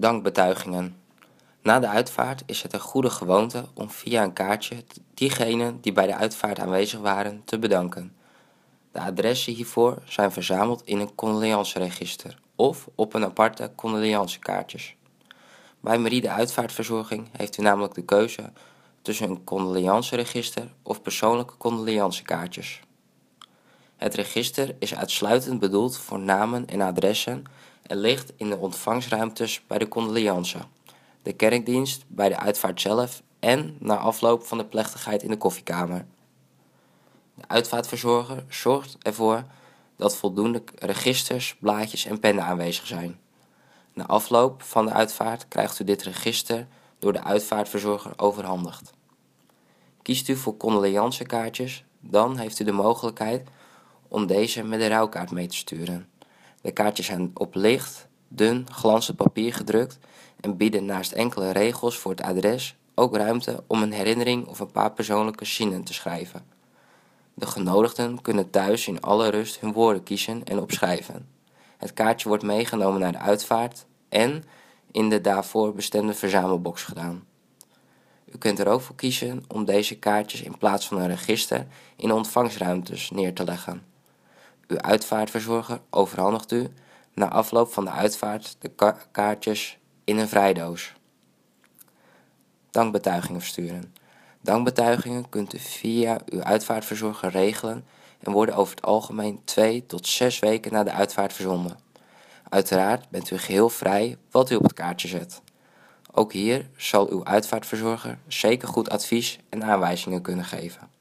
Dankbetuigingen. Na de uitvaart is het een goede gewoonte om via een kaartje diegenen die bij de uitvaart aanwezig waren te bedanken. De adressen hiervoor zijn verzameld in een condoleanceregister of op een aparte condoleancekaartjes. Bij Marie de Uitvaartverzorging heeft u namelijk de keuze tussen een condoleanceregister of persoonlijke condoleancekaartjes. Het register is uitsluitend bedoeld voor namen en adressen en ligt in de ontvangstruimtes bij de condoleance, de kerkdienst bij de uitvaart zelf en na afloop van de plechtigheid in de koffiekamer. De uitvaartverzorger zorgt ervoor dat voldoende registers, blaadjes en pennen aanwezig zijn. Na afloop van de uitvaart krijgt u dit register door de uitvaartverzorger overhandigd. Kiest u voor condoleancekaartjes, dan heeft u de mogelijkheid om deze met de rouwkaart mee te sturen. De kaartjes zijn op licht, dun, glanzend papier gedrukt en bieden naast enkele regels voor het adres ook ruimte om een herinnering of een paar persoonlijke zinnen te schrijven. De genodigden kunnen thuis in alle rust hun woorden kiezen en opschrijven. Het kaartje wordt meegenomen naar de uitvaart en in de daarvoor bestemde verzamelbox gedaan. U kunt er ook voor kiezen om deze kaartjes in plaats van een register in ontvangstruimtes neer te leggen. Uw uitvaartverzorger overhandigt u na afloop van de uitvaart de kaartjes in een vrijdoos. Dankbetuigingen versturen. Dankbetuigingen kunt u via uw uitvaartverzorger regelen en worden over het algemeen 2 tot 6 weken na de uitvaart verzonden. Uiteraard bent u geheel vrij wat u op het kaartje zet. Ook hier zal uw uitvaartverzorger zeker goed advies en aanwijzingen kunnen geven.